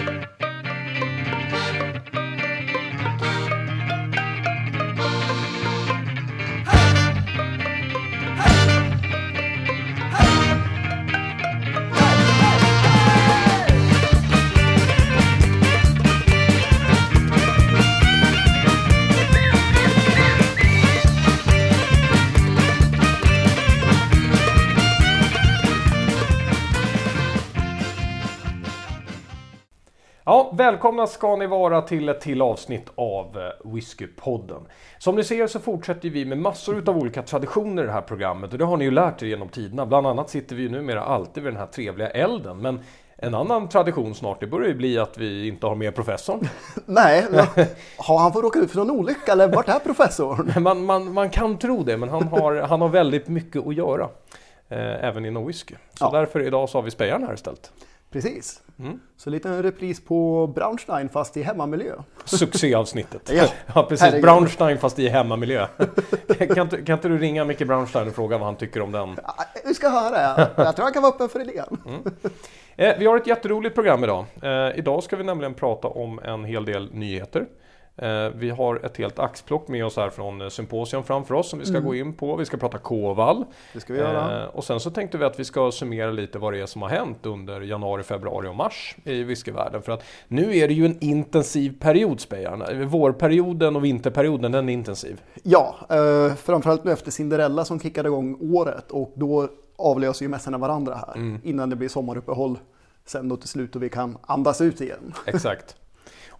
Ja, välkomna ska ni vara till ett till avsnitt av eh, Whiskypodden. Som ni ser så fortsätter vi med massor utav olika traditioner i det här programmet och det har ni ju lärt er genom tiderna. Bland annat sitter vi ju numera alltid vid den här trevliga elden. Men en annan tradition snart, det börjar ju bli att vi inte har med professorn. Nej, har han fått råka ut för någon olycka eller vart är professorn? Man, man, man kan tro det, men han har, han har väldigt mycket att göra. Eh, även inom whisky. Så Ja. därför idag så har vi spejaren här istället. Precis. Mm. Så lite en repris på Braunstein fast i hemmamiljö. Succéavsnittet. Ja. Ja, precis. Herregud. Braunstein fast i hemmamiljö. kan, kan inte du ringa Micke Braunstein och fråga vad han tycker om den? Ja, Vi ska höra. Jag tror han kan vara öppen för idén. Eh, vi har ett jätteroligt program idag. Eh, idag ska vi nämligen prata om en hel del nyheter. Eh, vi har ett helt axplock med oss här från eh, Symposium framför oss som vi ska gå in på. Vi ska prata Koval. Det ska vi göra. Eh, och sen så tänkte vi att vi ska summera lite vad det är som har hänt under januari, februari och mars i whiskyvärlden. För att nu är det ju en intensiv period, Spejarna. Vårperioden och vinterperioden, den är intensiv. Ja, eh, framförallt nu efter Cinderella som kickade igång året och då avlöser ju mässorna varandra här Mm. innan det blir sommaruppehåll sen då till slut och vi kan andas ut igen. Exakt.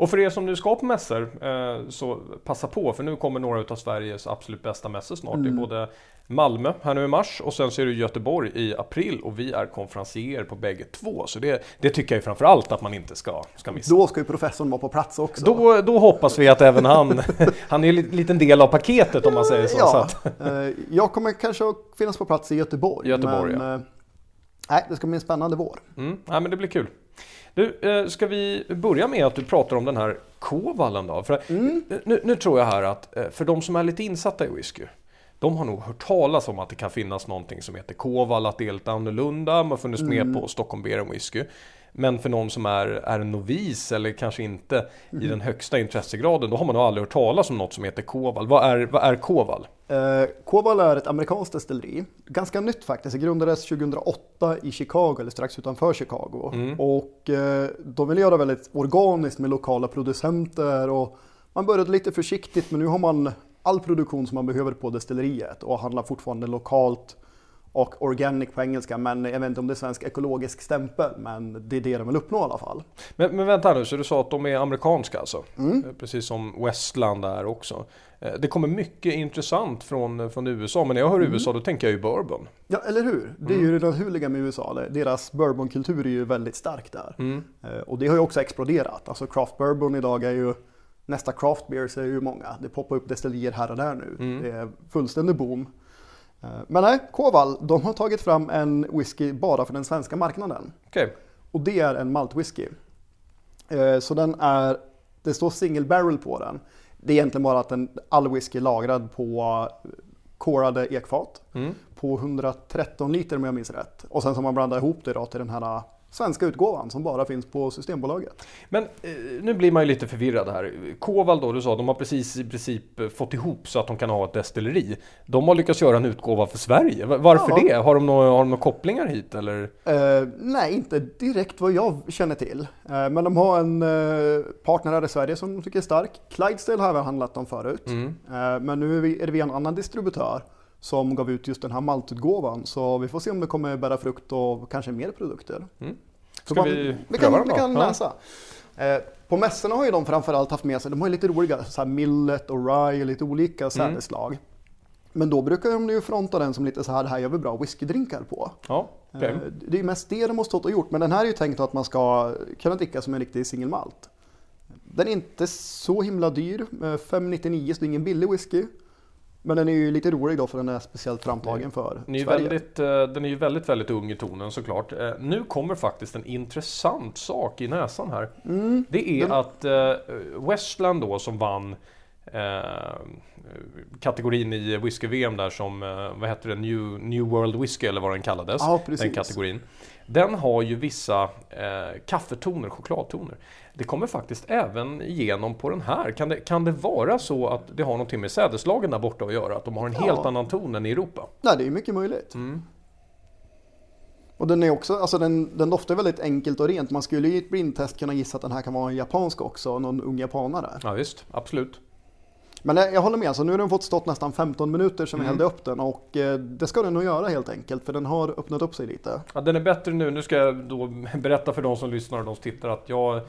Och för er som nu ska på mässor eh, så passa på för nu kommer några av Sveriges absolut bästa mässor snart. Det är både Malmö här nu i mars och sen så är det Göteborg i april och vi är konferencier på bägge två. Så det, det tycker jag framför allt att man inte ska, ska missa. Då ska ju professorn vara på plats också. Då, då hoppas vi att även han, han är en li- liten del av paketet om man säger så. så Ja, att, eh, jag kommer kanske att finnas på plats i Göteborg. Göteborg, men, eh, nej, det ska bli en spännande vår. mm, nej, men det blir kul. Du, eh, ska vi börja med att du pratar om den här Kovallen då? För Mm. nu, nu tror jag här att eh, för de som är lite insatta i whisky de har nog hört talas om att det kan finnas någonting som heter Koval, att det är lite annorlunda. Man har funnits Mm. med på Stockholm Beer Whisky. Men för någon som är, är en novis eller kanske inte Mm. i den högsta intressegraden, då har man nog aldrig hört talas om något som heter Koval. Vad är, vad är Koval? Eh, Koval är ett amerikanskt destilleri. Ganska nytt faktiskt. Det grundades 2008 i Chicago, eller strax utanför Chicago. Och eh, de vill göra väldigt organiskt med lokala producenter. Och man började lite försiktigt, men nu har man all produktion som man behöver på destilleriet och handlar fortfarande lokalt och organic på engelska, men jag vet inte om det är svensk ekologisk stämpel, men det är det de vill uppnå i alla fall. Men, men vänta nu, så du sa att de är amerikanska alltså? Mm. Eh, Precis som Westland är också. Eh, Det kommer mycket intressant från, från USA, men när jag hör Mm. USA då tänker jag ju bourbon. Ja, eller hur? Det är ju det naturliga med USA. Deras bourbonkultur är ju väldigt stark där. Eh, Och det har ju också exploderat. Alltså craft bourbon idag är ju nästa craft beer är ju många. Det poppar upp destillerier här och där nu. Det är fullständig boom. Eh, Men nej, Koval, de har tagit fram en whisky bara för den svenska marknaden. Okej, Och det är en maltwhisky. Eh, Så den är, det står single barrel på den. Det är egentligen bara att den, all whisky är lagrad på eh, korade ekfat. På 113 liter om jag minns rätt. Och sen så har man blandat ihop det då till den här svenska utgåvan som bara finns på Systembolaget. men eh, nu blir man ju lite förvirrad här. Koval då, du sa, de har precis i princip eh, fått ihop så att de kan ha ett destilleri. De har lyckats göra en utgåva för Sverige. Va- Varför Ja. det? Har de, några, har de några kopplingar hit eller? Eh, nej, inte direkt vad jag känner till. Eh, men de har en eh, partner här i Sverige som de tycker är stark. Clydesdale har vi handlat om förut. Eh, men nu är, vi, är det via en annan distributör som gav ut just den här maltutgåvan. Så vi får se om det kommer bära frukt och kanske mer produkter. Så Ska man- vi vi kan, dem vi då? kan Ja. läsa. Eh, på mässorna har ju de framförallt haft med sig, de har ju lite roliga så här millet och rye lite olika sädeslag. Men då brukar de ju fronta den som lite så här, det här gör vi bra whiskydrinkar på. Ja. Eh, Det är mest det de har stått och gjort, men den här är ju tänkt att man ska kunna dricka som en riktig singelmalt. Den är inte så himla dyr, eh, 5,99 så det är ingen billig whisky. Men den är ju lite rolig då för den är speciellt framtagen för Den är, Sverige. väldigt, eh, den är ju väldigt, väldigt ung i tonen såklart. Eh, Nu kommer faktiskt en intressant sak i näsan här. Mm. Det är att eh, Westland då som vann eh, kategorin i whisky-VM där som, eh, vad heter det, New, New World Whisky eller vad den kallades. Ja, den kategorin. Den har ju vissa eh, kaffetoner, chokladtoner. Det kommer faktiskt även igenom på den här. Kan det, kan det vara så att det har någonting med sädeslagen där borta att göra? Att de har en Ja. helt annan ton än i Europa? Nej, det är mycket möjligt. Mm. Och den är också, alltså den, den doftar väldigt enkelt och rent. Man skulle i ett blindtest kunna gissa att den här kan vara en japansk också, någon ung japanare. Ja visst, absolut. Men jag jag håller med, så nu har den fått stått nästan 15 minuter sedan vi Mm. hällde upp den och eh, det ska den nog göra helt enkelt för den har öppnat upp sig lite. Ja, den är bättre nu. Nu ska jag då berätta för de som lyssnar och de som tittar att jag eh,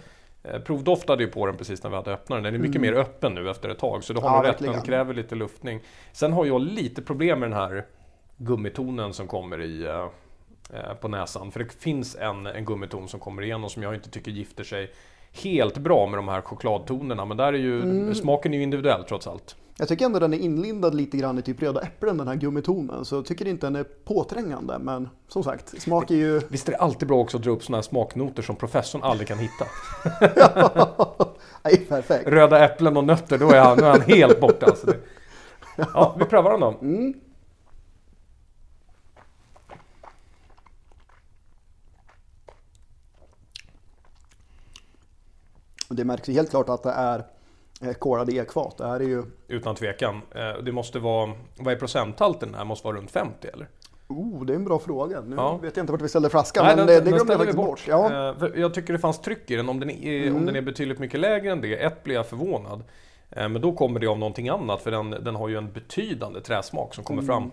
provdoftade ju på den precis när vi hade öppnat den. Den är mycket mer öppen nu efter ett tag. Så du har Mm. Ja, rätt, den kräver lite luftning. Sen har jag lite problem med den här gummitonen som kommer i eh, eh, på näsan. För det finns en, en gummiton som kommer igenom som jag inte tycker gifter sig helt bra med de här chokladtonerna. Men där är ju, Mm. smaken är ju individuell trots allt. Jag tycker ändå den är inlindad lite grann i typ röda äpplen den här gummitonen. Så jag tycker inte den är påträngande. Men som sagt, smak är ju... Visst är det alltid bra också att dra upp sådana här smaknoter som professorn aldrig kan hitta? Nej, perfekt. Röda äpplen och nötter, då är han, då är han helt borta. Alltså det. Ja, vi prövar då. Mm. Det märks ju helt klart att det är korade ekfat. Det här är ju... Utan tvekan. Eh, Det måste vara, vad är procenthalten? Det här måste vara runt 50 eller? Oh, det är en bra fråga. Nu Ja. vet jag inte vart vi ställde flaskan, Nej, men den- det, glömde jag faktiskt bort. Ja. Eh, Jag tycker det fanns tryck i den. Om den är, Mm. om den är betydligt mycket lägre än det, ett blir jag förvånad. Eh, Men då kommer det av någonting annat, för den, den har ju en betydande träsmak som kommer Mm. fram.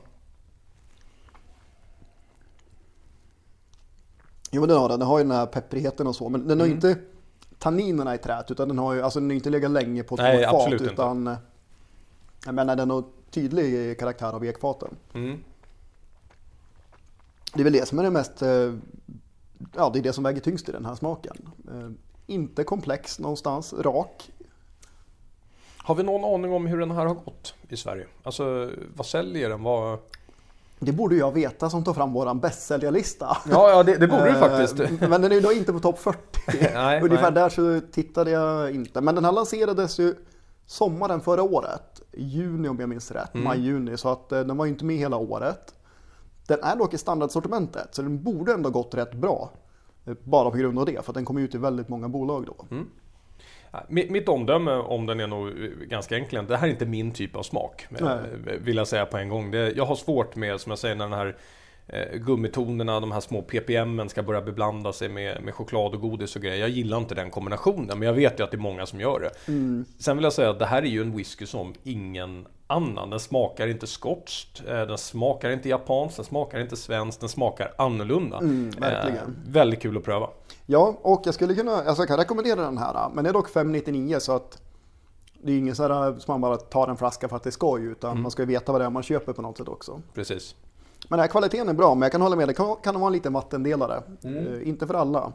Jo, men den har den. Den har ju den här pepprigheten och så, men den har Mm. inte tanninerna i träet, utan den har ju, alltså den inte legat länge på ett Nej, fat, absolut inte. utan eh, jag menar den har tydlig karaktär av ekfaten. Mm. Det är väl det som är det mest, eh, ja det är det som väger tyngst i den här smaken. Eh, Inte komplex någonstans, rak. Har vi någon aning om hur den här har gått i Sverige? Alltså, vad säljer den? Vad... Det borde jag veta som tar fram våran bästsäljarlista. Ja, ja det, det borde du Eh, faktiskt. Men den är ju då inte på topp 40. Nej, Ungefär nej. där så tittade jag inte. Men den här lanserades ju sommaren förra året. Juni om jag minns rätt. Mm. Maj-juni. Så att eh, den var ju inte med hela året. Den är dock i standardsortimentet. Så den borde ändå gått rätt bra. Eh, Bara på grund av det. För att den kommer ut i väldigt många bolag då. Ja, Mitt, omdöme om den är nog ganska enkelt. Det här är inte min typ av smak. Nej. Vill jag säga på en gång. Det, jag har svårt med, som jag säger, när den här eh, gummitonerna, de här små ppm ska börja beblanda sig med, med choklad och godis och grejer. Jag gillar inte den kombinationen, men jag vet ju att det är många som gör det. Mm. Sen vill jag säga att det här är ju en whisky som ingen annan. Den smakar inte skotskt, eh, den smakar inte japanskt, den smakar inte svenskt, den smakar annorlunda. Mm, verkligen. Eh, väldigt kul att pröva. Ja, och jag skulle kunna, alltså jag kan rekommendera den här. Men det är dock 599 så att det är ingen så här som man bara tar en flaska för att det är skoj. Utan Mm. man ska ju veta vad det är man köper på något sätt också. Precis. Men den här kvaliteten är bra, men jag kan hålla med. Det kan, kan vara en liten vattendelare. Eh, inte för alla.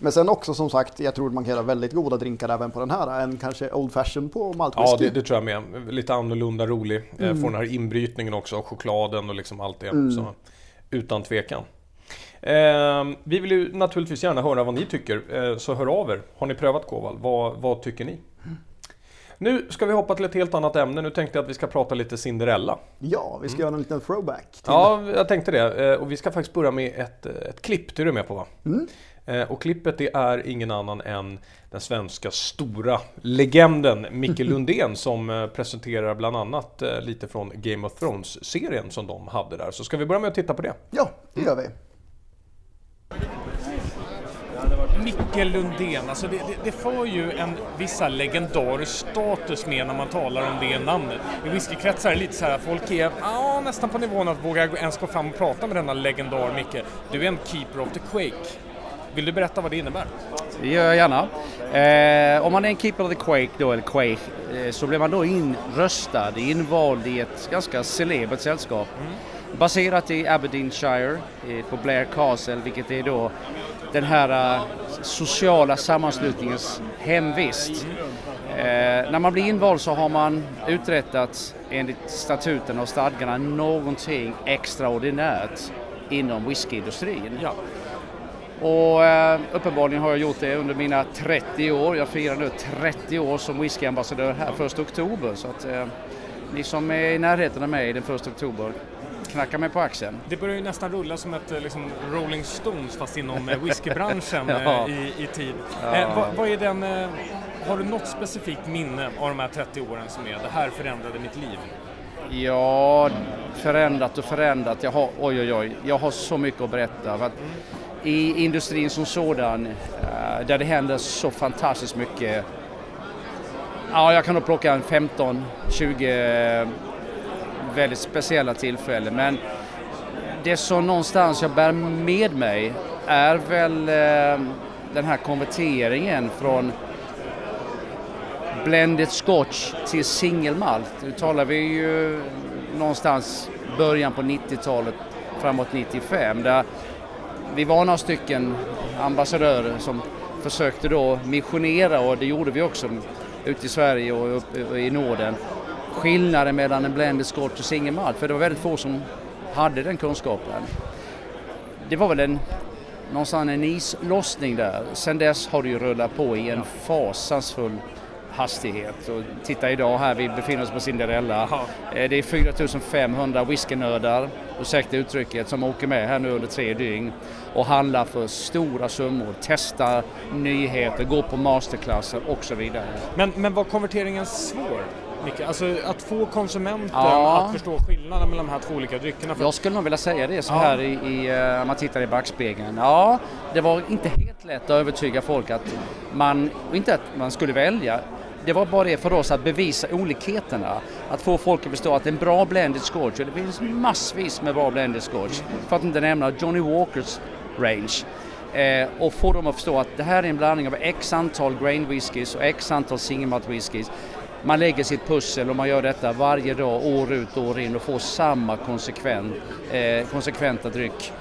Men sen också som sagt, jag tror man kan göra väldigt goda drinkar även på den här. En kanske Old Fashion på maltwhisky. Ja, det, det tror jag med. Lite annorlunda rolig. Mm. Får den här inbrytningen också chokladen och liksom allt det. Så, utan tvekan. Eh, vi vill ju naturligtvis gärna höra vad ni tycker, eh, så hör av er. Har ni prövat Koval? Vad, vad tycker ni? Nu ska vi hoppa till ett helt annat ämne. Nu tänkte jag att vi ska prata lite Cinderella. Ja, vi ska göra en liten throwback. Till. Ja, jag tänkte det. Eh, Och vi ska faktiskt börja med ett, ett klipp. Det är du med på va? Eh, Och klippet det är ingen annan än den svenska stora legenden Micke Lundén som eh, presenterar bland annat eh, lite från Game of Thrones-serien som de hade där. Så ska vi börja med att titta på det? Ja, det gör vi. Micke Lundén, alltså det, det, det får ju en vissa legendarisk status med när man talar om det namnet. I whiskykretsar är det lite så här, folk är ja, nästan på nivån att våga ens gå fram och prata med denna legendar Micke. Du är en keeper of the Quake. Vill du berätta vad det innebär? Det gör jag gärna. Eh, om man är en keeper of the Quake då, eller Quake, eh, så blir man då inröstad, invald i ett ganska celebert sällskap. Baserat i Aberdeenshire, eh, på Blair Castle, vilket är då den här eh, sociala sammanslutningens hemvist. Eh, när man blir invald så har man uträttat enligt statuten och stadgarna någonting extraordinärt inom whiskyindustrin. Ja. Och eh, uppenbarligen har jag gjort det under mina 30 år. Jag firar nu 30 år som whiskyambassadör här 1 oktober. Så att eh, ni som är i närheten av mig den 1 oktober, knacka mig på axeln. Det börjar ju nästan rulla som ett eh, liksom, Rolling Stones fast inom eh, whiskybranschen Ja. i, i tid. Ja. Eh, vad, vad är den, eh, har du något specifikt minne av de här 30 åren som är det här förändrade mitt liv? Ja, förändrat och förändrat. Jag har, oj, oj, oj, jag har så mycket att berätta. För att i industrin som sådan, eh, där det händer så fantastiskt mycket. Ja, jag kan nog plocka en 15, 20 eh, väldigt speciella tillfällen. Men det som någonstans jag bär med mig är väl eh, den här konverteringen från blended scotch till singelmalt. Nu talar vi ju någonstans början på 90-talet framåt 95 där vi var några stycken ambassadörer som försökte då missionera och det gjorde vi också ute i Sverige och upp i Norden. Skillnaden mellan en blended scotch och single malt, för det var väldigt få som hade den kunskapen. Det var väl en någonstans en islossning där. Sen dess har det ju rullat på i en fasansfull hastighet. Och titta idag här, vi befinner oss på Cinderella. Ja. Eh, Det är 4500 whiskynördar, ursäkta uttrycket, som åker med här nu under tre dygn och handlar för stora summor, testar nyheter, går på masterclasser och så vidare. Men, men var konverteringen svår? Alltså att få konsumenten Ja. att förstå skillnaden mellan de här två olika dryckerna. För Jag skulle nog vilja säga det så Ja. här i, i, eh, om man tittar i backspegeln. Ja, det var inte helt lätt att övertyga folk att man, inte att man skulle välja, det var bara det för oss att bevisa olikheterna. Att få folk att förstå att en bra blended scotch, och det finns massvis med bra blended scotch, för att inte nämna Johnny Walkers range. Eh, och få dem att förstå att det här är en blandning av x antal grain whiskys och x antal single malt whiskys. Man lägger sitt pussel och man gör detta varje dag, år ut och år in och får samma konsekvent, eh, konsekventa dryck.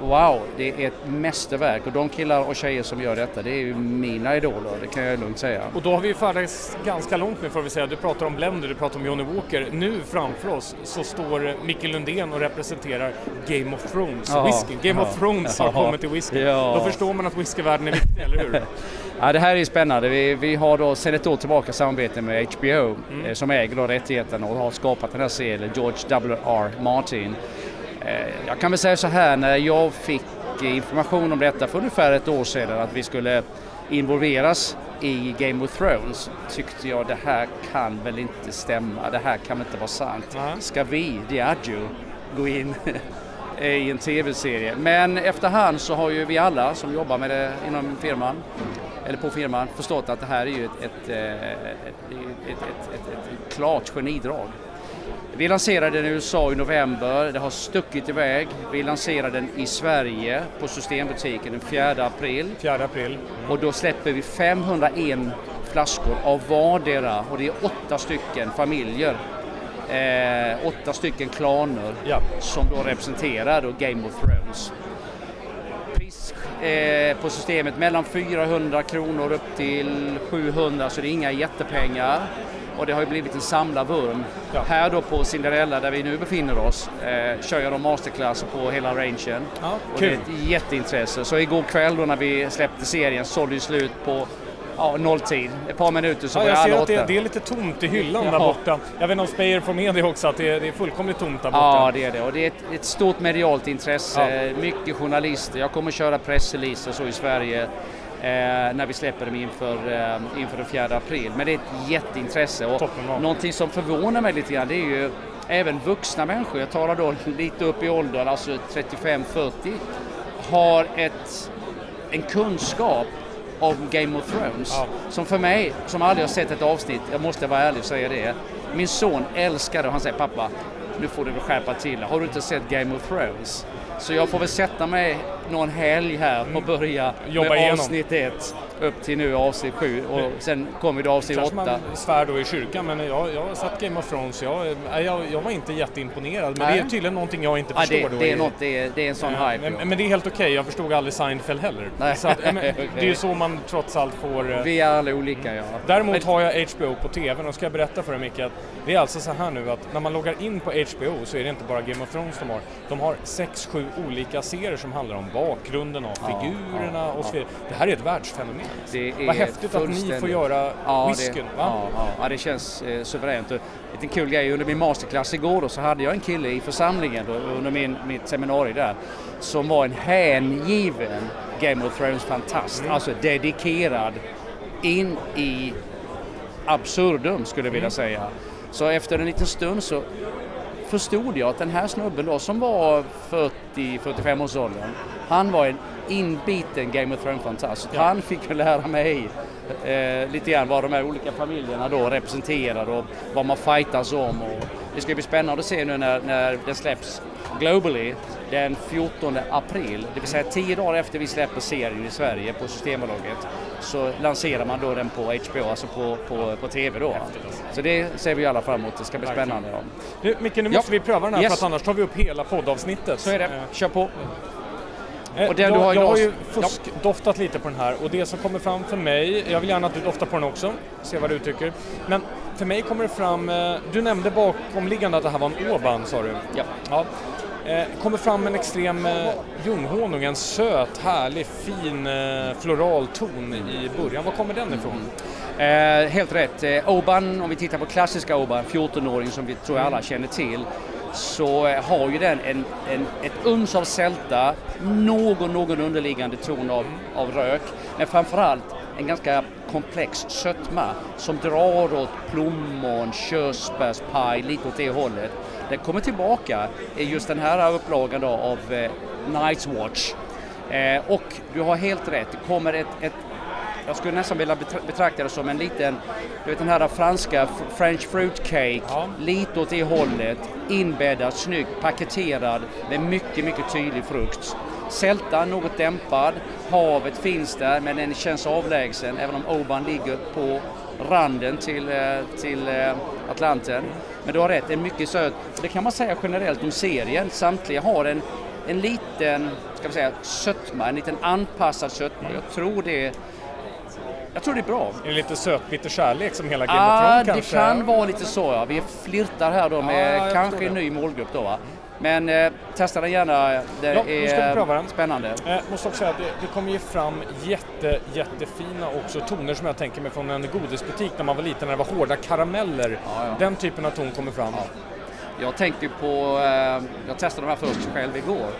Wow, det är ett mästerverk och de killar och tjejer som gör detta, det är ju mina idoler, det kan jag lugnt säga. Och då har vi ju färdats ganska långt nu får vi säga. Du pratar om Blender, du pratar om Johnny Walker. Nu framför oss så står Micke Lundén och representerar Game of Thrones Ja, whisky. Game of ja, Thrones har ja, kommit till whisky. ja. Då förstår man att whiskyvärlden är viktig, eller hur? Ja, det här är spännande. Vi, vi har då sedan ett år tillbaka samarbete med HBO eh, som äger då rättigheten och har skapat den här serien, George W.R. Martin. Eh, jag kan väl säga så här, när jag fick information om detta för ungefär ett år sedan att vi skulle involveras i Game of Thrones tyckte jag det här kan väl inte stämma, det här kan väl inte vara sant. Ska vi, Diageo, gå in i en tv-serie? Men efterhand så har ju vi alla som jobbar med det inom firman eller på firman förstått att det här är ju ett, ett, eh, ett, ett, ett, ett, ett klart genidrag. Vi lanserade den i USA i november, det har stuckit iväg. Vi lanserade den i Sverige på Systembutiken den 4 april 4 april. och då släpper vi 501 flaskor av vardera och det är åtta stycken familjer. Eh, åtta stycken klaner Ja. som då representerar då Game of Thrones. Pris eh, på systemet mellan 400 kronor upp till 700 så det är inga jättepengar. Och det har ju blivit en samlarvurm. Ja. Här då på Cinderella där vi nu befinner oss eh, kör jag då masterclasser på hela rangen. Ja, Och det är ett jätteintresse. Så igår kväll då när vi släppte serien sålde det slut på ja, nolltid. Ett par minuter så Ja, var jag alla att det, åtta. det är lite tomt i hyllan Ja. där borta. Jag vet inte om Speyer får med det också, att det är, det är fullkomligt tomt där borta. Ja, det är det. Och det är ett, ett stort medialt intresse. Mycket journalister. Jag kommer köra pressreleaser så i Sverige när vi släpper dem inför, eh, inför den 4 april. Men det är ett jätteintresse. Och någonting som förvånar mig lite grann det är ju även vuxna människor, jag talar då lite upp i åldern, alltså 35-40, har ett, en kunskap om Game of Thrones. Ja. Som för mig, som aldrig har sett ett avsnitt, jag måste vara ärlig och säga det. Min son älskar det och han säger pappa, nu får du väl skärpa till. Har du inte sett Game of Thrones? Så jag får väl sätta mig någon helg här och börja Mm. Jobba med igenom. avsnitt ett upp till nu avsnitt sju och sen kommer det avsnitt Kanske åtta. man svär då i kyrkan, men jag, jag har sett Game of Thrones. Jag, jag, jag var inte jätteimponerad, men Nej. det är tydligen någonting jag inte Ja, förstår det, då. det, är något, det, är, det är en sån Ja, hype. men, men det är helt okej, jag förstod aldrig Seinfeld heller. Nej. Så att, men, det är ju så man trots allt får... eh, Vi är alla olika ja. Däremot har jag HBO på TVn och ska jag berätta för dig Micke att det är alltså så här nu att när man loggar in på HBO så är det inte bara Game of Thrones de har. De har 6, 7, olika serier som handlar om bakgrunden av figurerna och så vidare. Det här är ett världsfenomen. Det är Vad häftigt att ni får göra Ja, whiskyn. det, va? ja, ja, ja, det känns eh, suveränt. Och En kul grej, under min masterclass igår då, så hade jag en kille i församlingen då, under min, mitt seminarium där som var en hängiven Game of Thrones-fantast, Mm. alltså dedikerad in i absurdum skulle jag vilja Mm. säga. Så efter en liten stund så förstod jag att den här snubben då som var 40-45 års åldern, han var en inbiten Game of Thrones-fantast. Ja. Han fick ju lära mig eh, lite grann vad de här olika familjerna då representerar och vad man fightas om. Och det ska bli spännande att se nu när, när den släpps globally den 14 april, det vill säga tio dagar efter vi släpper serien i Sverige på Systembolaget så lanserar man då den på HBO, alltså på, på, på TV då. Så det ser vi alla fram emot, det ska bli spännande. Ja. Du, Micke, nu Ja. måste vi pröva den här Yes. för att annars tar vi upp hela poddavsnittet. Så är det, kör på. Eh, Och den jag, du har jag har ju fuskdoftat lite på den här och det som kommer fram för mig, jag vill gärna att du doftar på den också, se vad du tycker. Men för mig kommer det fram, eh, du nämnde bakomliggande att det här var en Åban sa du? Ja. ja. Eh, kommer fram en extrem eh, ljunghonung, en söt, härlig, fin eh, floral ton i början. Var kommer den ifrån? Eh, helt rätt. Eh, Oban, om vi tittar på klassiska Oban, 14-åring som vi tror alla känner till, så eh, har ju den en, en, ett uns av sälta, någon, någon underliggande ton av, av rök, men framförallt en ganska komplex sötma som drar åt plommon, körsbärspaj, lite åt det hållet. Den kommer tillbaka i just den här upplagan då av eh, Night's Watch. Eh, och du har helt rätt, det kommer ett, ett jag skulle nästan vilja betra- betrakta det som en liten, du vet den här franska French fruit cake, Ja. lite åt det hållet, inbäddad, snyggt, paketerad med mycket, mycket tydlig frukt. Sältan något dämpad, havet finns där men den känns avlägsen även om Oban ligger på randen till, eh, till eh, Atlanten. Men du har rätt, en mycket söt, det kan man säga generellt om serien, samtliga har en, en liten, ska vi säga, sötma, en liten anpassad sötma. Jag tror det jag tror det är bra. Är det lite sötbitter kärlek som hela Game of Ah, Thrones det kanske? kan vara lite så ja. Vi flirtar här då med jag kanske en det. ny målgrupp då va. Men eh, testa den gärna. Det Ja, är den. spännande. Jag måste också säga att det, det kommer ju fram jätte, jättefina också toner som jag tänker mig från en godisbutik när man var liten när det var hårda karameller. Ja, ja. Den typen av ton kommer fram. Jag tänkte på, eh, jag testade de här först själv igår.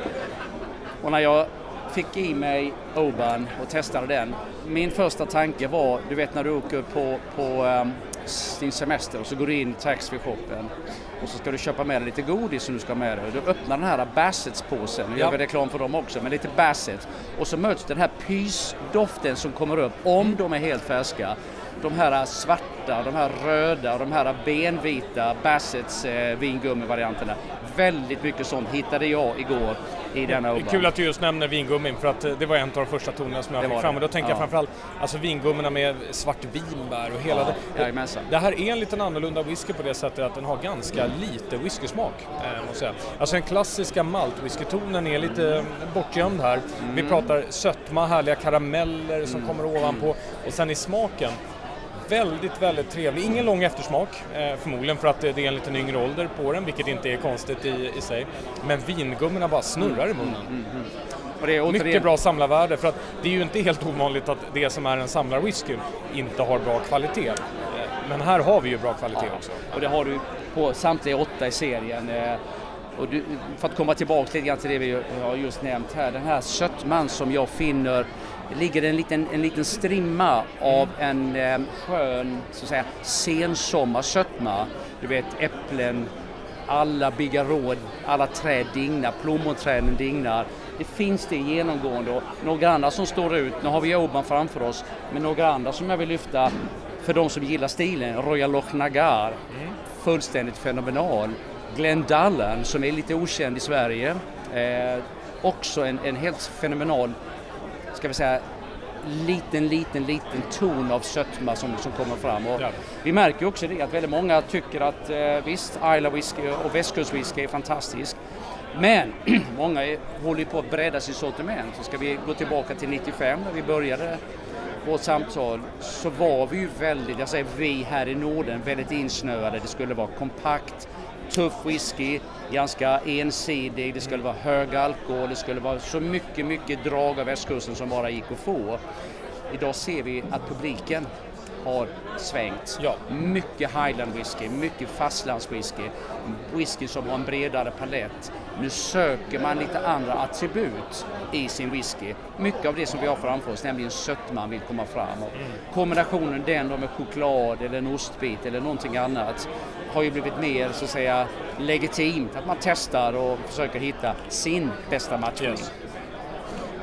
Och när jag fick i mig Oban och testade den. Min första tanke var, du vet när du åker på, på ehm, din semester och så går du in i taxfree-shoppen och så ska du köpa med dig lite godis som du ska ha med dig. Du öppnar den här Bassets-påsen, nu Ja. gör vi reklam för dem också, men lite Bassett. Och så möts den här pysdoften som kommer upp, om de är helt färska. De här svarta, de här röda de här benvita Bassets eh, vingummivarianterna. Väldigt mycket sånt hittade jag igår i denna Det är Oban. kul att du just nämner vingummin för att eh, det var en av de första tonerna som jag Det fick fram. Och då tänker jag Ja. framförallt alltså vingummorna med svart vinbär och hela Ja, det. jajamensan. Det här är en liten annorlunda whisky på det sättet att den har ganska lite whiskysmak. Eh, måste jag. Alltså den klassiska maltwhiskytonen är lite eh, bortgömd här. Vi Mm. pratar sötma, härliga karameller som kommer ovanpå och sen i smaken Väldigt, väldigt trevlig. Ingen lång eftersmak, eh, förmodligen för att det, är en liten yngre ålder på den, vilket inte är konstigt i, i sig. Men vingummorna bara snurrar i munnen. Och det är återigen, Mycket bra samlarvärde, för att det är ju inte helt ovanligt att det som är en samlarwhisky inte har bra kvalitet. Eh, Men här har vi ju bra kvalitet också. Och det har du på samtliga åtta i serien. Eh, Och du, för att komma tillbaka lite grann till det vi har just nämnt här, den här sötman som jag finner det ligger en liten, en liten strimma av en eh, skön så att säga, sensommarsötma. Du vet äpplen, alla bigarråd, alla träd dignar, plommonträden dignar. Det finns det genomgående och några andra som står ut, nu har vi Oban framför oss, men några andra som jag vill lyfta för de som gillar stilen, Royal Loch Nagar, fullständigt fenomenal. Glenn Dallan som är lite okänd i Sverige, eh, också en, en helt fenomenal, ska vi säga, liten, liten, liten ton av sötma som, som kommer fram. Och Ja. Vi märker också det att väldigt många tycker att eh, visst, Isla whisky och västkustwhisky är fantastisk. Men många är, håller på att bredda sitt sortiment. Så ska vi gå tillbaka till 95 när vi började vårt samtal så var vi ju väldigt, jag säger vi här i Norden, väldigt insnöade. Det skulle vara kompakt, tuff whisky, ganska ensidig, det skulle vara hög alkohol, det skulle vara så mycket, mycket drag av västkusten som bara gick att få. Idag ser vi att publiken har svängt. Ja. Mycket highland whisky, mycket fastlandswhisky, whisky som har en bredare palett. Nu söker man lite andra attribut i sin whisky. Mycket av det som vi har framför oss, nämligen sötman, vill komma fram. Och kombinationen den med choklad eller en ostbit eller någonting annat har ju blivit mer så att säga legitimt. Att man testar och försöker hitta sin bästa matchning. Yes.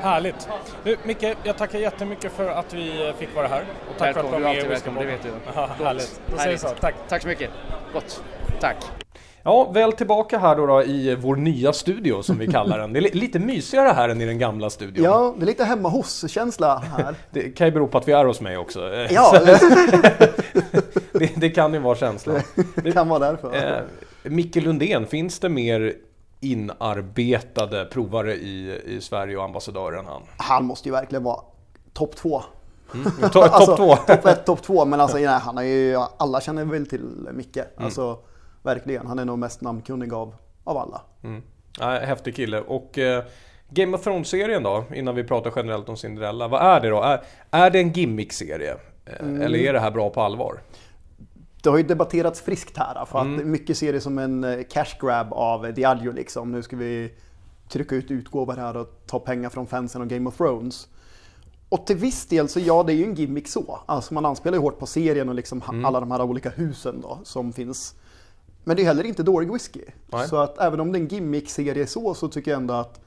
Härligt! Du, Micke, jag tackar jättemycket för att vi fick vara här. Och tack Välkommen, för du att är du var alltid med i välkommen, det vet du. Ja. Härligt! Då säger vi så. Härligt. Tack! Tack så mycket. Gott. Tack. Ja, väl tillbaka här då, då i vår nya studio som vi kallar den. Det är li- lite mysigare här än i den gamla studion. Ja, det är lite hemma hos-känsla här. Det kan ju bero på att vi är hos mig också. Ja, Det, det kan ju vara känslan. det kan vara därför. Eh, Micke Lundén, finns det mer inarbetade provare i, i Sverige och ambassadörer än han? Han måste ju verkligen vara topp två. To- Topp Alltså, två? Topp ett, topp två. Men alltså, nej, han är ju, alla känner väl till Micke. Mm. Alltså, verkligen. Han är nog mest namnkunnig av, av alla. Ja, häftig kille. Och eh, Game of Thrones-serien då, innan vi pratar generellt om Cinderella. Vad är det då? Är, är det en gimmick-serie? Eh, Mm. Eller är det här bra på allvar? Det har ju debatterats friskt här. För att Mm. mycket ser det som en eh, cash grab av Diageo liksom. Nu ska vi trycka ut utgåvor här och ta pengar från fansen och Game of Thrones. Och till viss del så ja, det är ju en gimmick så. Alltså man anspelar ju hårt på serien och liksom Mm. alla de här olika husen då som finns. Men det är heller inte dålig whisky. Nej. Så att även om det är en gimmick-serie så, så tycker jag ändå att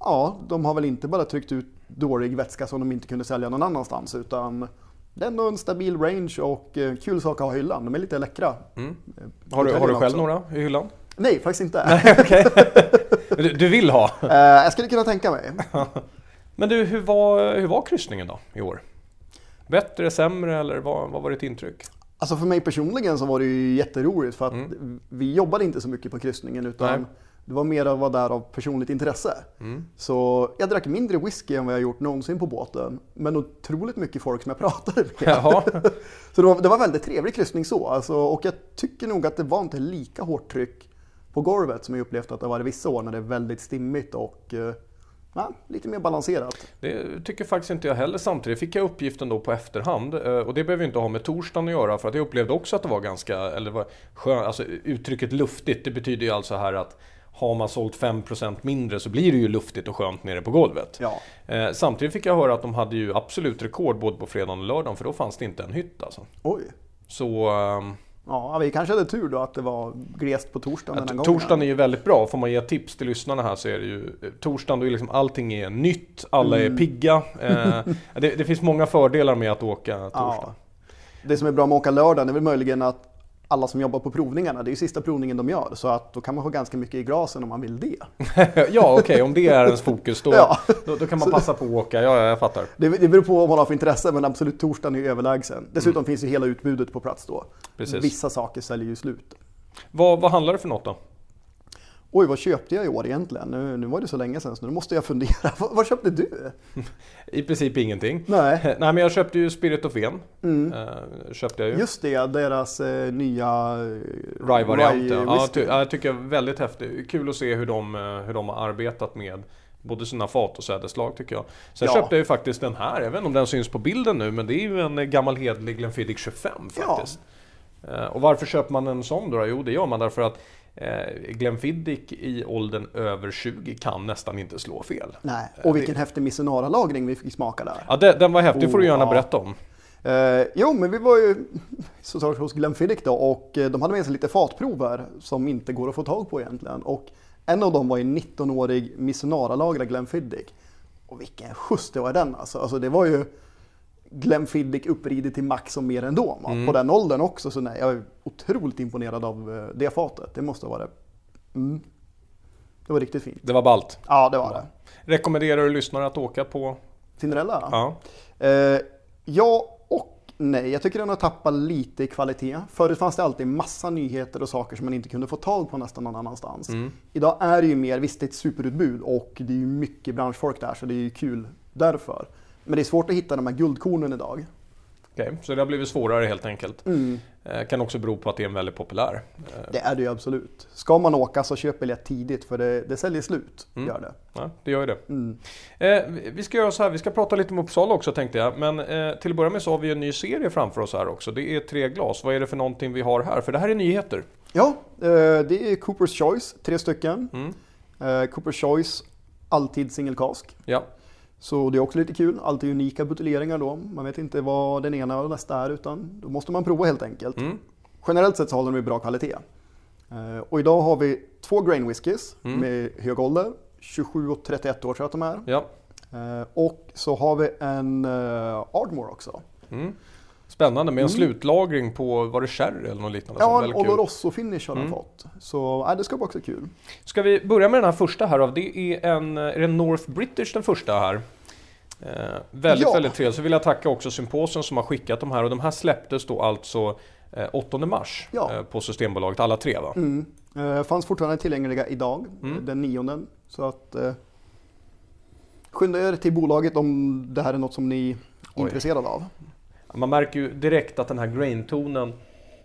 ja, de har väl inte bara tryckt ut dålig vätska som de inte kunde sälja någon annanstans utan det är ändå en stabil range och eh, kul sak att ha i hyllan. De är lite läckra. Eh, Mm. Har du, har du själv också. några i hyllan? Nej, faktiskt inte. Du, du vill ha? Eh, jag skulle kunna tänka mig. Men du, hur var, hur var kryssningen då i år? Bättre, sämre eller vad, vad var ditt intryck? Alltså för mig personligen så var det ju jätteroligt för att vi jobbade inte så mycket på kryssningen utan Mm. Nej. det var mer att vara där av personligt intresse. Mm. Så jag drack mindre whisky än vad jag gjort någonsin på båten. Men otroligt mycket folk som jag pratade med. Så det var, det var väldigt trevlig kryssning så. Alltså, och jag tycker nog att det var inte lika hårt tryck på golvet som jag upplevt att det var vissa år när det är väldigt stimmigt och eh, ja, lite mer balanserat. Det tycker faktiskt inte jag heller. Samtidigt fick jag uppgiften då på efterhand. eh, Och det behöver inte ha med torsdagen att göra. För att jag upplevde också att det var ganska, eller var skön, alltså uttrycket luftigt. Det betyder ju alltså här att har man sålt 5% mindre så blir det ju luftigt och skönt nere på golvet. Ja. Eh, Samtidigt fick jag höra att de hade ju absolut rekord både på fredagen och lördagen. För då fanns det inte en hytt alltså. Oj. Så ehm, Ja, vi kanske hade tur då att det var glest på torsdagen den här gången. torsdagen är ju väldigt bra. Får man ge tips till lyssnarna här så är det ju eh, torsdagen då är liksom allting är nytt, alla Mm. är pigga. Eh, det, det finns många fördelar med att åka torsdag. Ja. Det som är bra med att åka lördagen är väl möjligen att alla som jobbar på provningarna, det är ju sista provningen de gör. Så att då kan man ha ganska mycket i glasen om man vill det. Ja, okej, om det är ens fokus då, Ja. då, då kan man passa på att åka. Ja, ja, jag fattar. Det, det beror på vad man har för intresse, men absolut torsdagen är ju överlägsen. Dessutom finns ju hela utbudet på plats då. Mm. Precis. Vissa saker säljer ju slut. Vad, vad handlar det för något då? Oj, vad köpte jag i år egentligen? Nu, nu var det så länge sedan så nu måste jag fundera. vad, vad köpte du? I princip ingenting. Nej, Nej, men jag köpte ju Spirit of En. Eh, köpte jag ju. just det, deras eh, nya eh, Rye-variant. rye Ja. Ja, ty, ja, jag tycker jag är väldigt häftigt. Kul att se hur de, hur de har arbetat med både sina fat och sädeslag tycker jag. Sen Ja. köpte jag ju faktiskt den här, jag vet inte om den syns på bilden nu, men det är ju en gammal hedlig Glenfiddich 25 faktiskt. Eh, Och varför köper man en sån då? Jo, det gör man därför att Glenfiddich i åldern över 20 kan nästan inte slå fel. Nej, och vilken häftig Missionara-lagring vi fick smaka där. Ja, den, den var häftig, det får du gärna ja. berätta om. Eh, jo, men vi var ju såklart hos Glenfiddich då och eh, de hade med sig lite fatprover som inte går att få tag på egentligen. Och en av dem var en 19-årig Missionara-lagrad Glenfiddich. Och vilken skjuts det var i den alltså. alltså det var ju Glenfiddich uppridet till max och mer ändå. Mm. På den åldern också. Så nej, jag är otroligt imponerad av eh, det fatet. Det måste vara det. Mm. Det var riktigt fint. Det var ballt. Ja, det var det. Rekommenderar du lyssnare att åka på? Cinderella? Ja. Eh, ja och nej. Jag tycker den har tappat lite i kvalitet. Förut fanns det alltid massa nyheter och saker som man inte kunde få tag på nästan någon annanstans. Idag är det ju mer, visst det är ett superutbud och det är ju mycket branschfolk där så det är ju kul därför. Men det är svårt att hitta de här guldkornen idag. Okej, så det har blivit svårare helt enkelt. Mm. Eh, kan också bero på att det är en väldigt populär. Eh, Det är det ju absolut. Ska man åka så köp biljett tidigt för det, det säljer slut. Gör det. ja, det gör ju det. Mm. Eh, vi- ska göra så här, vi ska prata lite om Uppsala också tänkte jag. Men eh, till att börja med så har vi en ny serie framför oss här också. Det är tre glas. Vad är det för någonting vi har här? För det här är nyheter. Ja, eh, det är Coopers Choice, tre stycken. Mm. Eh, Coopers Choice, alltid single cask. Ja, Så det är också lite kul, alltid unika buteljeringar då. Man vet inte vad den ena och nästa är utan då måste man prova helt enkelt. Mm. Generellt sett så håller de bra kvalitet. Eh, Och idag har vi två grain whiskys med hög ålder, 27 och 31 år tror jag att de är. ja. Eh, Och så har vi en eh, Ardmore också. Mm. Spännande med en slutlagring på, var det sherry eller något liknande? Mm. Ja, en väldigt kul. Oloroso finish har den fått. Så äh, det ska bli också kul. Ska vi börja med den här första här då? Det är en, är det en North British den första här. Eh, väldigt, Ja. väldigt trevligt. Så vill jag tacka också Symposium som har skickat de här och de här släpptes då alltså eh, 8 mars Ja. eh, på Systembolaget, alla tre va? Mm. Eh, fanns fortfarande tillgängliga idag, Mm. den nionde. Så att eh, skynda er till bolaget om det här är något som ni är Oj. intresserade av. Man märker ju direkt att den här grain-tonen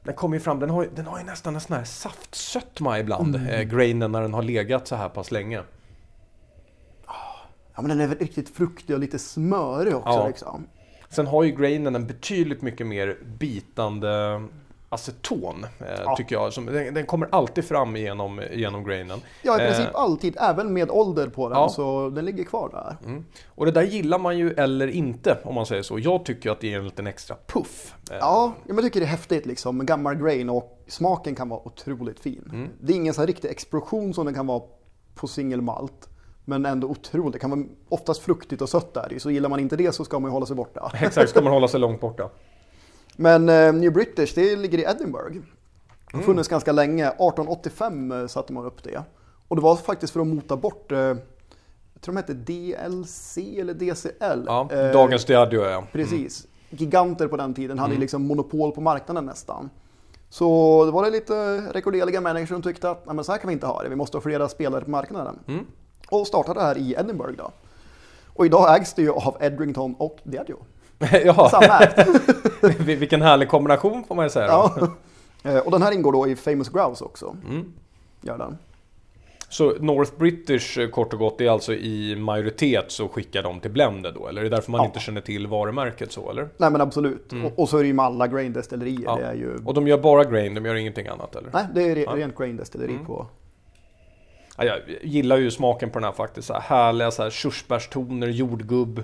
den kommer ju fram, den har, ju- den har ju nästan en sån här saftsötma ibland, Mm. eh, grainen när den har legat så här pass länge. Ja, men den är väl riktigt fruktig och lite smörig också. Ja. Liksom. Sen har ju grainen en betydligt mycket mer bitande aceton, eh, Ja. tycker jag. Som, den, den kommer alltid fram genom, genom grainen. Ja, i Eh, princip alltid, även med ålder på den, Ja. så den ligger kvar där. Mm. Och det där gillar man ju eller inte, om man säger så. Jag tycker att det ger en liten extra puff. Eh, Ja, jag tycker det är häftigt liksom, med gammal grain och smaken kan vara otroligt fin. Mm. Det är ingen så riktig explosion som den kan vara på singelmalt. Men ändå otroligt. Det kan vara oftast fruktigt och sött där så gillar man inte det så ska man ju hålla sig borta. Exakt, ska man hålla sig långt borta. Men eh, New British, det ligger i Edinburgh. Det har Mm. funnits ganska länge. 1885 eh, satte man upp det. Och det var faktiskt för att mota bort, eh, jag tror de hette DLC eller DCL. Ja, Eh, dagens Diageo ja. Precis. Giganter på den tiden Mm. hade ju liksom monopol på marknaden nästan. Så det var det lite rekorderliga människor som tyckte att Nej, men så här kan vi inte ha det, vi måste ha flera spelare på marknaden. Mm. Och startade det här i Edinburgh då. Och idag ägs det ju av Edrington och Diageo. ja, Samägt. vilken härlig kombination får man ju säga. då. ja. Eh, Och den här ingår då i Famous Grouse också. Mm. Gör den. Så North British eh, kort och gott, är alltså i majoritet så skickar de till Blended då? Eller är det därför man Ja. inte känner till varumärket så eller? Nej men absolut. Och, och så är det ju med alla grain destillerier. Mm. Ja. Det är ju... Och de gör bara grain, de gör ingenting annat eller? Nej, det är re- Ja. Mm. rent grain destilleri på. Ja, jag gillar ju smaken på den här faktiskt. Så här härliga så här körsbärstoner, jordgubb.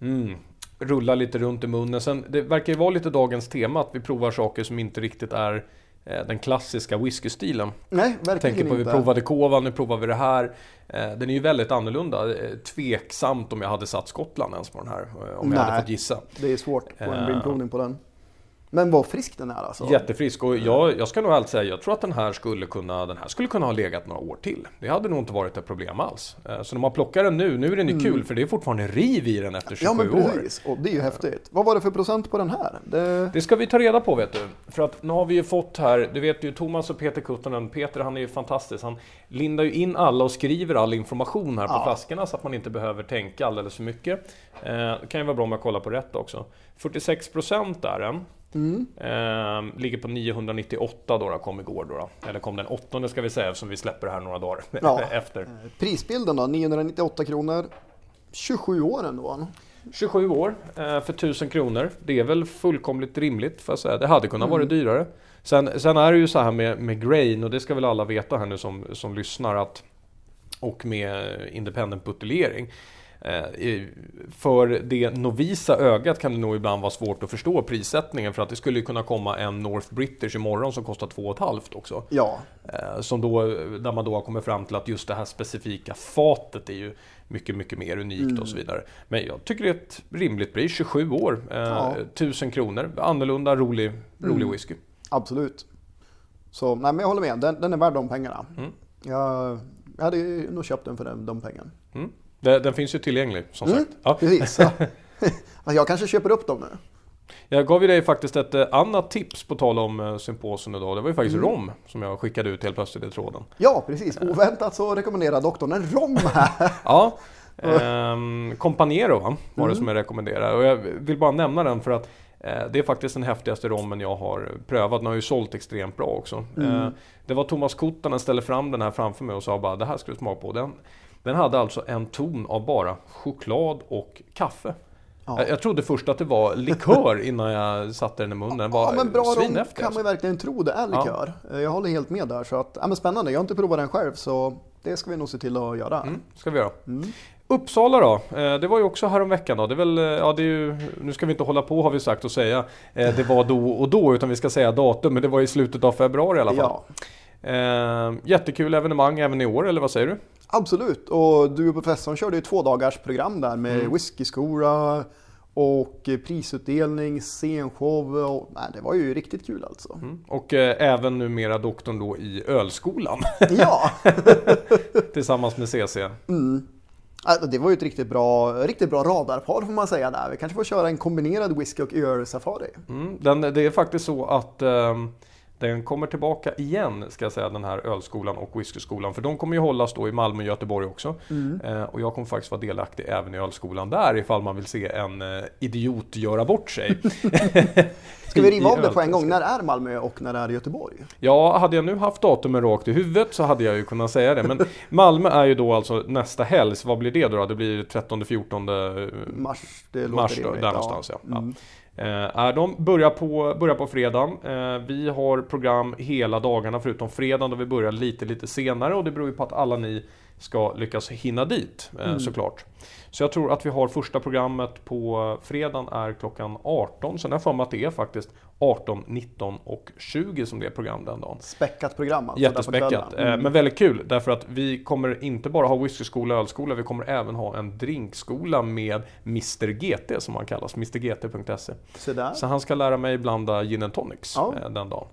Mm. Rullar lite runt i munnen. Sen, det verkar ju vara lite dagens tema att vi provar saker som inte riktigt är eh, den klassiska whiskystilen. Nej, verkligen tänker på vi inte. provade Kova, nu provar vi det här. Eh, Den är ju väldigt annorlunda. Eh, Tveksamt om jag hade satt Skottland ens på den här. Om jag hade Nej. fått gissa. Det är svårt på en vinprovning på den. Men vad frisk den är alltså. Jättefrisk och jag, jag ska nog allt säga, jag tror att den här skulle kunna, den här skulle kunna ha legat några år till. Det hade nog inte varit ett problem alls. Eh, Så när man plockar den nu, nu är den ju kul för det är fortfarande riv i den efter 27 Ja men år. precis, och det är ju häftigt. Vad var det för procent på den här? Det... Det ska vi ta reda på vet du. För att nu har vi ju fått här, du vet ju Thomas och Peter Kuttonen. Peter han är ju fantastisk. Han lindar ju in alla och skriver all information här på Ja. flaskorna så att man inte behöver tänka alldeles för mycket. Eh, det kan ju vara bra om jag kollar på rätt också. 46% är den. Mm. Eh, ligger på 998 då, då kom igår då, då. Eller kom den åttonde ska vi säga eftersom vi släpper det här några dagar Ja. efter. Prisbilden då, 998 kronor. 27 år ändå. 27 år eh, för 1000 kronor. Det är väl fullkomligt rimligt för att säga. Det hade kunnat vara dyrare. Sen, sen är det ju så här med, med grain och det ska väl alla veta här nu som, som lyssnar att och med independent buteljering. Eh, För det novisa ögat kan det nog ibland vara svårt att förstå prissättningen för att det skulle kunna komma en North British imorgon som kostar 2,5 också. Ja, Eh, Som då, där man då har kommit fram till att just det här specifika fatet är ju mycket, mycket mer unikt Mm. och så vidare. Men jag tycker det är ett rimligt pris, 27 år, eh, Ja. 1000 kronor. Annorlunda, rolig, rolig Mm. whisky. absolut. Så nej men jag håller med, den, den är värd de pengarna. Mm. Jag, jag hade nog köpt den för den, de pengarna. Mm. Den, den finns ju tillgänglig som Mm. sagt. Ja. Precis. Alltså, jag kanske köper upp dem nu. Jag gav ju dig faktiskt ett eh, annat tips på tal om eh, symposium idag. Det var ju faktiskt Mm. rom som jag skickade ut helt plötsligt i tråden. Ja, precis. Oväntat så rekommenderar doktorn en rom här. Ja, Ehm, Companero va? var det som jag rekommenderade. Och jag vill bara nämna den för att eh, det är faktiskt den häftigaste rommen jag har prövat. Den har ju sålt extremt bra också. Eh, det var Thomas Kottanen ställde fram den här framför mig och sa bara det här ska du smaka på. Den, den hade alltså en ton av bara choklad och kaffe. Ja. Jag, jag trodde först att det var likör innan jag satte den i munnen. Den var Ja men bra rom kan man alltså. verkligen tro det är likör. Eh, Jag håller helt med där så att, ja men spännande. Jag har inte provat den själv så det ska vi nog se till att göra. Mm, ska vi göra. Uppsala då, eh, det var ju också häromveckan då. Det är väl, eh, ja det är ju, nu ska vi inte hålla på har vi sagt och säga det var då och då utan vi ska säga datum men det var i slutet av februari i alla fall. Ja, jättekul evenemang även i år eller vad säger du? Absolut. Och du och professorn körde ju två dagars program där med Mm. whiskyskola och eh, prisutdelning, scenshow. Och, nej, det var ju riktigt kul alltså. Mm. Och eh, även numera doktorn då i ölskolan Ja, tillsammans med CC. Alltså, det var ju ett riktigt bra, riktigt bra radarpar får man säga där. Vi kanske får köra en kombinerad whisky och öl-safari. Mm, den, det är faktiskt så att ehm, den kommer tillbaka igen, ska jag säga, den här ölskolan och whiskyskolan. För de kommer ju hållas då i Malmö och Göteborg också. Eh, och jag kommer faktiskt vara delaktig även i ölskolan där ifall man vill se en eh, idiot göra bort sig. Ska vi riva av det på en gång? När är Malmö och när är Göteborg? Ja, hade jag nu haft datumen rakt i huvudet så hade jag ju kunnat säga det. Men Malmö är ju då alltså nästa helg. Så vad blir det då? Det blir 13-14 Mars, det Mars då, där ja. någonstans ja. Mm. Eh, är de, börjar på, börjar på fredagen. Eh, vi har program hela dagarna förutom fredagen då vi börjar lite lite senare och det beror ju på att alla ni ska lyckas hinna dit eh, såklart. Så jag tror att vi har första programmet på fredagen är klockan 18. Sen har jag för mig att det är faktiskt 18, 19 och 20 som det är program den dagen. Späckat program alltså. Jättespäckat, eh, men väldigt kul därför att vi kommer inte bara ha whiskyskola och ölskola, vi kommer även ha en drinkskola med Mr GT som han kallas, mrgt.se. Så där. Så han ska lära mig blanda gin and tonics Ja. eh, den dagen.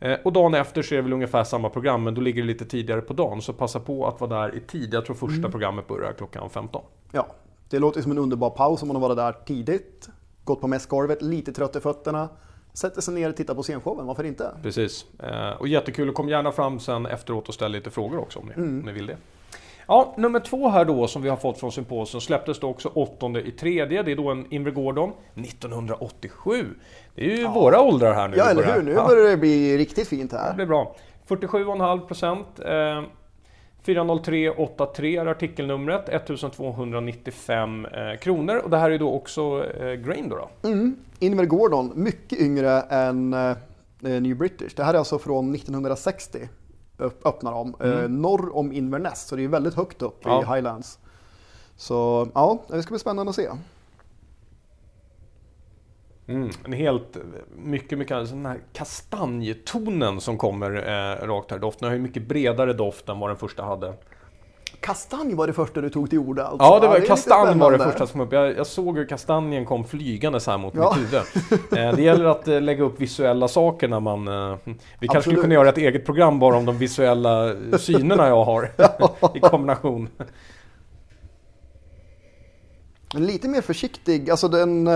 Eh, Och dagen efter så är det väl ungefär samma program men då ligger det lite tidigare på dagen så passa på att vara där i tid. Jag tror första Mm. programmet börjar klockan 15. Ja, det låter som en underbar paus om man har varit där tidigt. Gått på mässkorvet, lite trött i fötterna. Sätter sig ner och tittar på scenshowen, varför inte? Precis. Eh, Och jättekul, och kom gärna fram sen efteråt och ställ lite frågor också om ni, Mm. om ni vill det. Ja, nummer två här då som vi har fått från symposium släpptes då också åttonde i tredje. Det är då en Inver Gordon 1987. Det är ju våra åldrar här nu. Ja, eller hur? Nu Ja, börjar det bli riktigt fint det här. blir bra. 47,5 procent. Eh, 40383 är artikelnumret, 1295 eh, kronor. Och det här är då också eh, Grain då. då. Mm. Inver Gordon, mycket yngre än eh, New British. Det här är alltså från 1960. Upp, öppnar de. Eh, norr om Inverness, så det är väldigt högt upp Ja. i Highlands. Så ja, det ska bli spännande att se. Mm, en helt, mycket, mycket, den här kastanjetonen som kommer eh, rakt här doften. Har ju mycket bredare doft än vad den första hade. Kastanj var det första du tog till orda alltså. Ja, det var är lite kastanj var det första som kom upp. Jag, jag såg hur kastanjen kom flygande så här mot Ja. mitt huvud. Eh, det gäller att eh, lägga upp visuella saker när man... Eh, vi kanske skulle kunna göra ett eget program bara om de visuella synerna jag har i kombination. Men lite mer försiktig, alltså den...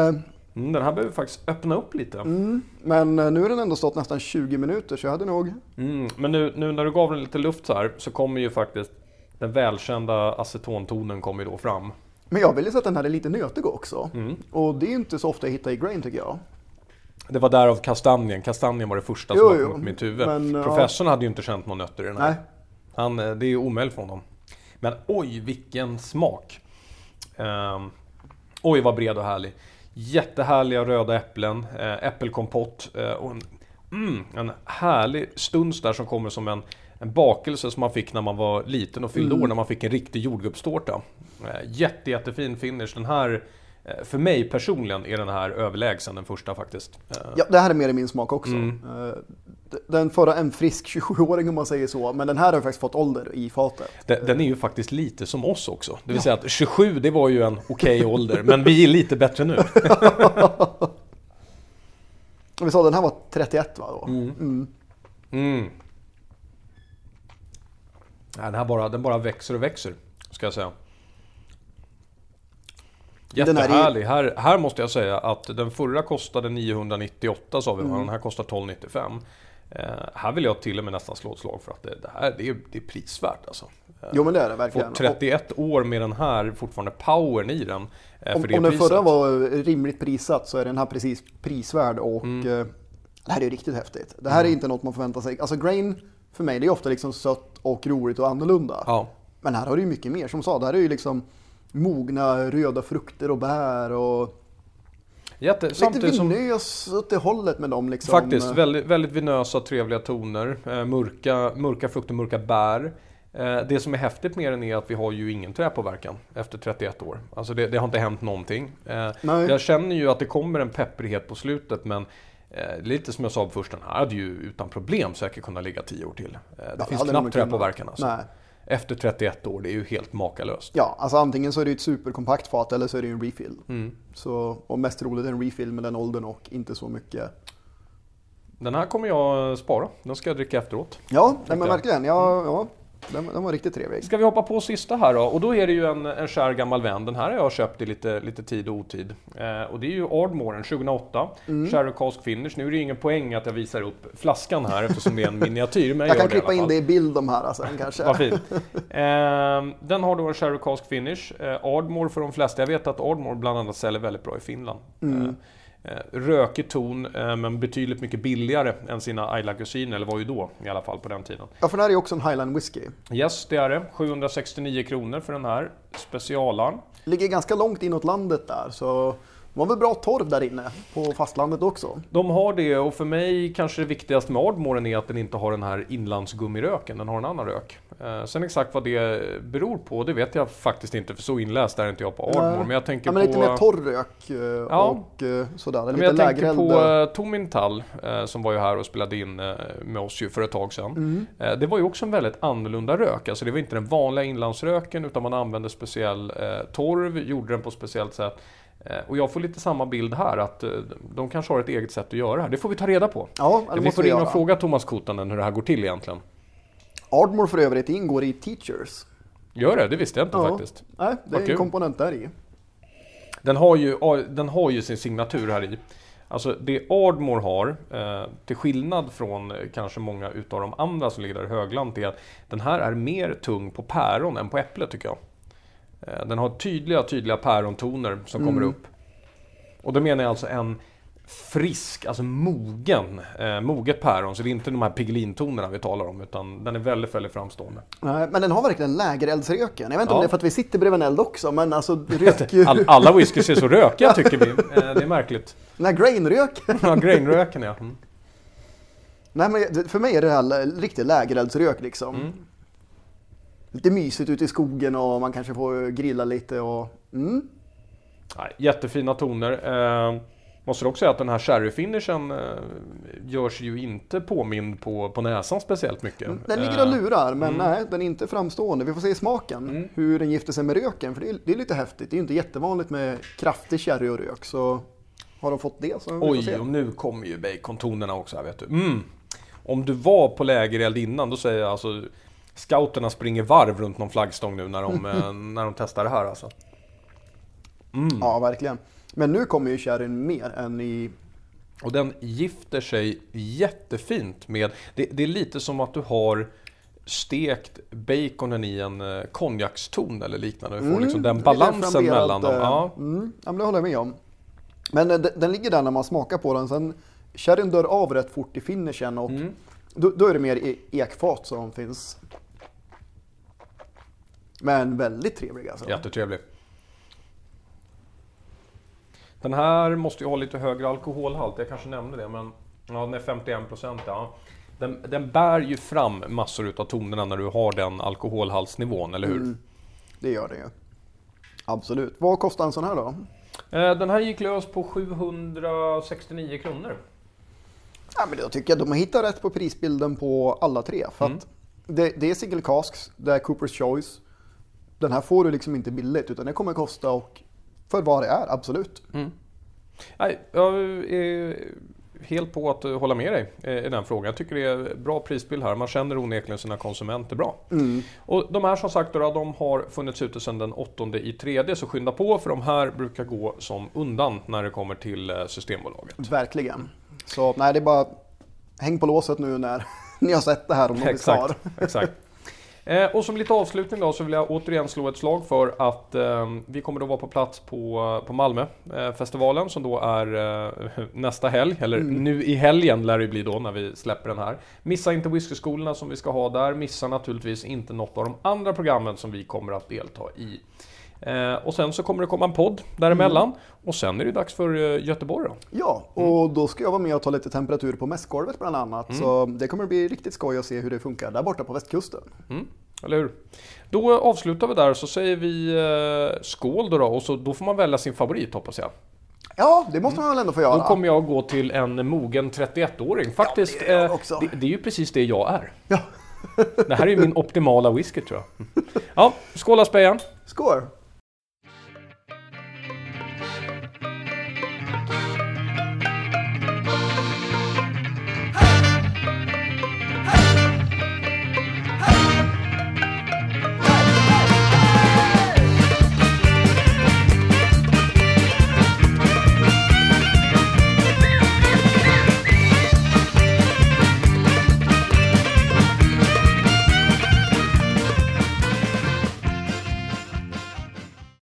Mm, den här behöver faktiskt öppna upp lite. Mm, men eh, nu har den ändå stått nästan 20 minuter så jag hade nog... Mm, men nu, nu när du gav den lite luft så här så kommer ju faktiskt den välkända acetontonen kommer ju då fram. Men jag vill ju säga att den här är lite nötig också. Mm. Och det är inte så ofta jag hittar i grain tycker jag. Det var därav kastanjen. Kastanjen var det första Jo, som kom jo, upp i mitt huvud. men, ja. Professorn hade ju inte känt några nötter i den här. Nej. Han, eh, det är ju omöjligt för honom. Men oj, vilken smak! Ehm, oj, vad bred och härlig. Jättehärliga röda äpplen, äh, äppelkompott eh, och en, mm, en härlig stuns där som kommer som en, en bakelse som man fick när man var liten och fyllde Mm. år, när man fick en riktig jordgubbstårta. Eh, jätte, jättefin finish. Den här, eh, för mig personligen, är den här överlägsen den första faktiskt. Eh, Ja, det här är mer i min smak också. Mm. Den förra en frisk 27-åring om man säger så, men den här har faktiskt fått ålder i fatet. Den, den är ju faktiskt lite som oss också. Det vill säga att 27 det var ju en okej ålder, men vi är lite bättre nu. Vi sa den här var 31 va? Då? Mm. Mm. Nej, den här bara, den bara växer och växer, ska jag säga. Här är- Jättehärlig. Här, här måste jag säga att den förra kostade 998 sa vi, mm. den här kostar 1295. Eh, här vill jag till och med nästan slå ett slag för att det, det här det är, det är prisvärt alltså. Jo men det är det verkligen. 31 år med den här fortfarande powern i den. eh, Om, om den förra var rimligt prissatt så är den här precis prisvärd och Mm. eh, det här är riktigt häftigt. Det här är inte något man förväntar sig. Alltså grain för mig det är ofta liksom sött och roligt och annorlunda. Ja. Men här har du ju mycket mer. Som sa, det här är ju liksom mogna röda frukter och bär och Jätte, lite vinös åt det hållet med dem liksom. faktiskt väldigt, väldigt vinösa trevliga toner. Eh, mörka, mörka frukter, mörka bär. Eh, det som är häftigt med den är att vi har ju ingen träpåverkan efter 31 år. Alltså det, det har inte hänt någonting. Eh, jag känner ju att det kommer en pepprighet på slutet men eh, lite som jag sa först, den här hade ju utan problem säkert kunnat ligga 10 år till. Det Ja, finns knappt träpåverkan alltså. Nej. Efter 31 år, det är ju helt makalöst. Ja, alltså antingen så är det ett superkompakt fat eller så är det en refill. Mm. Så, och mest roligt är en refill med den åldern och inte så mycket. Den här kommer jag spara. Den ska jag dricka efteråt. Ja, nej, men jag. verkligen. Ja, ja, den, den var riktigt trevlig. Ska vi hoppa på sista här då? Och då är det ju en, en kär gammal vän. Den här har jag köpt i lite, lite tid och otid. Eh, och det är ju Ardmoren 2008. Mm. Sherry Cask Finish. Nu är det ju ingen poäng att jag visar upp flaskan här eftersom det är en miniatyr. Men Jag gör kan klippa in det i bild de här sen kanske. Vad fint. Eh, den har då en Sherry Cask Finish. Eh, Ardmore för de flesta. Jag vet att Ardmore bland annat säljer väldigt bra i Finland. Mm. Eh, rökig ton, eh, men betydligt mycket billigare än sina Ayla kusiner, eller var ju då i alla fall på den tiden. Ja, för den här är ju också en Highland whisky. Yes, det är det. 769 kronor för den här specialaren. Ligger ganska långt inåt landet där så de har väl bra torv där inne på fastlandet också. De har det och för mig kanske det viktigaste med Ardmoren är att den inte har den här inlandsgummiröken, den har en annan rök. Eh, sen exakt vad det beror på, det vet jag faktiskt inte för så inläst är inte jag på Ardmore. Men jag tänker ja, men på... lite mer torr rök eh, och eh, sådär. Men Lite jag tänker eld. på Tomintal som var ju här och spelade in med oss ju för ett tag sedan. Mm. Det var ju också en väldigt annorlunda rök. Alltså det var inte den vanliga inlandsröken utan man använde speciell torv, gjorde den på speciellt sätt. Och jag får lite samma bild här att de kanske har ett eget sätt att göra det här. Det får vi ta reda på. Ja, det vi får in och fråga Thomas Kotanen hur det här går till egentligen. Ardmore för övrigt ingår i Teachers. Gör det? Det visste jag inte Ja. faktiskt. Nej, det Vad är kul. en komponent där i. Den har ju, den har ju sin signatur här i. Alltså det Ardmore har, eh, till skillnad från eh, kanske många utav de andra som ligger där i högland, är att den här är mer tung på päron än på äpple tycker jag. Eh, den har tydliga, tydliga pärontoner som kommer Mm. upp. Och då menar jag alltså en frisk, alltså mogen, eh, moget päron. Så det är inte de här pigelintonerna vi talar om, utan den är väldigt, väldigt framstående. Nej, men den har verkligen lägereldsröken. Jag vet inte Ja. om det är för att vi sitter bredvid en eld också, men alltså rök ju... All, alla whiskys är så rökiga tycker vi. Eh, det är märkligt. Den här grainröken. Ja, grainröken ja. Mm. Nej, men för mig är det här riktig lägereldsrök liksom. Mm. Lite mysigt ute i skogen och man kanske får grilla lite och... Mm. Nej, jättefina toner. Eh, måste dock säga att den här sherryfinishen eh, görs ju inte påmind på, på näsan speciellt mycket. Den ligger och Eh, lurar, men nej, den är inte framstående. Vi får se i smaken, Mm. hur den gifter sig med röken. För det är, det är lite häftigt. Det är ju inte jättevanligt med kraftig sherry och rök. Så har de fått det så vi får se. Oj, och nu kommer ju bacontonerna också här vet du. Mm. Om du var på lägereld innan, då säger jag alltså Scouterna springer varv runt någon flaggstång nu när de, eh, när de testar det här alltså. Ja, verkligen. Men nu kommer ju sherryn mer än i... Och den gifter sig jättefint med, det, det är lite som att du har stekt baconen i en eh, konjakston eller liknande. Du får liksom den lite balansen flamberat, mellan dem. eh, Ja. Mm, ja, men det håller jag med om. Men eh, den, den ligger där när man smakar på den. Sen sherryn dör av rätt fort i finishen och Mm. då, då är det mer e- ekfat som finns. Men väldigt trevlig alltså. Jättetrevlig. Den här måste ju ha lite högre alkoholhalt, jag kanske nämnde det men ja, den är 51% ja. Den, den bär ju fram massor utav tonerna när du har den alkoholhaltsnivån, eller hur? Mm. Det gör det ju. Absolut. Vad kostar en sån här då? Eh, Den här gick lös på 769 kronor. Ja, men då tycker jag de har hittat rätt på prisbilden på alla tre. För Mm. att det, det är single casks, det är Coopers Choice. Den här får du liksom inte billigt utan det kommer kosta och för vad det är, absolut. Nej, jag är helt på att hålla med dig eh, i den frågan. Jag tycker det är bra prisbild här. Man känner onekligen sina konsumenter bra. Och de här som sagt då, de har funnits ute sedan den 8 i tredje, så skynda på för de här brukar gå som undan när det kommer till eh, Systembolaget. Verkligen. Så nej, det är bara häng på låset nu när ni har sett det här om vill svar. Exakt, exakt. Eh, och som lite avslutning då så vill jag återigen slå ett slag för att eh, vi kommer att vara på plats på, på Malmö-festivalen som då är eh, nästa helg, eller nu i helgen lär det bli då när vi släpper den här. Missa inte whiskyskolorna som vi ska ha där, missa naturligtvis inte något av de andra programmen som vi kommer att delta i. Eh, och sen så kommer det komma en podd däremellan och sen är det dags för eh, Göteborg då. Ja, och då ska jag vara med och ta lite temperatur på mässgolvet bland annat. Så det kommer bli riktigt skoj att se hur det funkar där borta på västkusten. Mm, eller hur? Då avslutar vi där så säger vi eh, skål då, då och så, då får man välja sin favorit hoppas jag. Ja, det måste man väl ändå få göra. Då kommer jag gå till en mogen 31-åring. Faktiskt, det är eh, också. det, det är ju precis det jag är. Ja. Det här är ju min optimala whisky tror jag. Ja, skål Aspejan! Skål!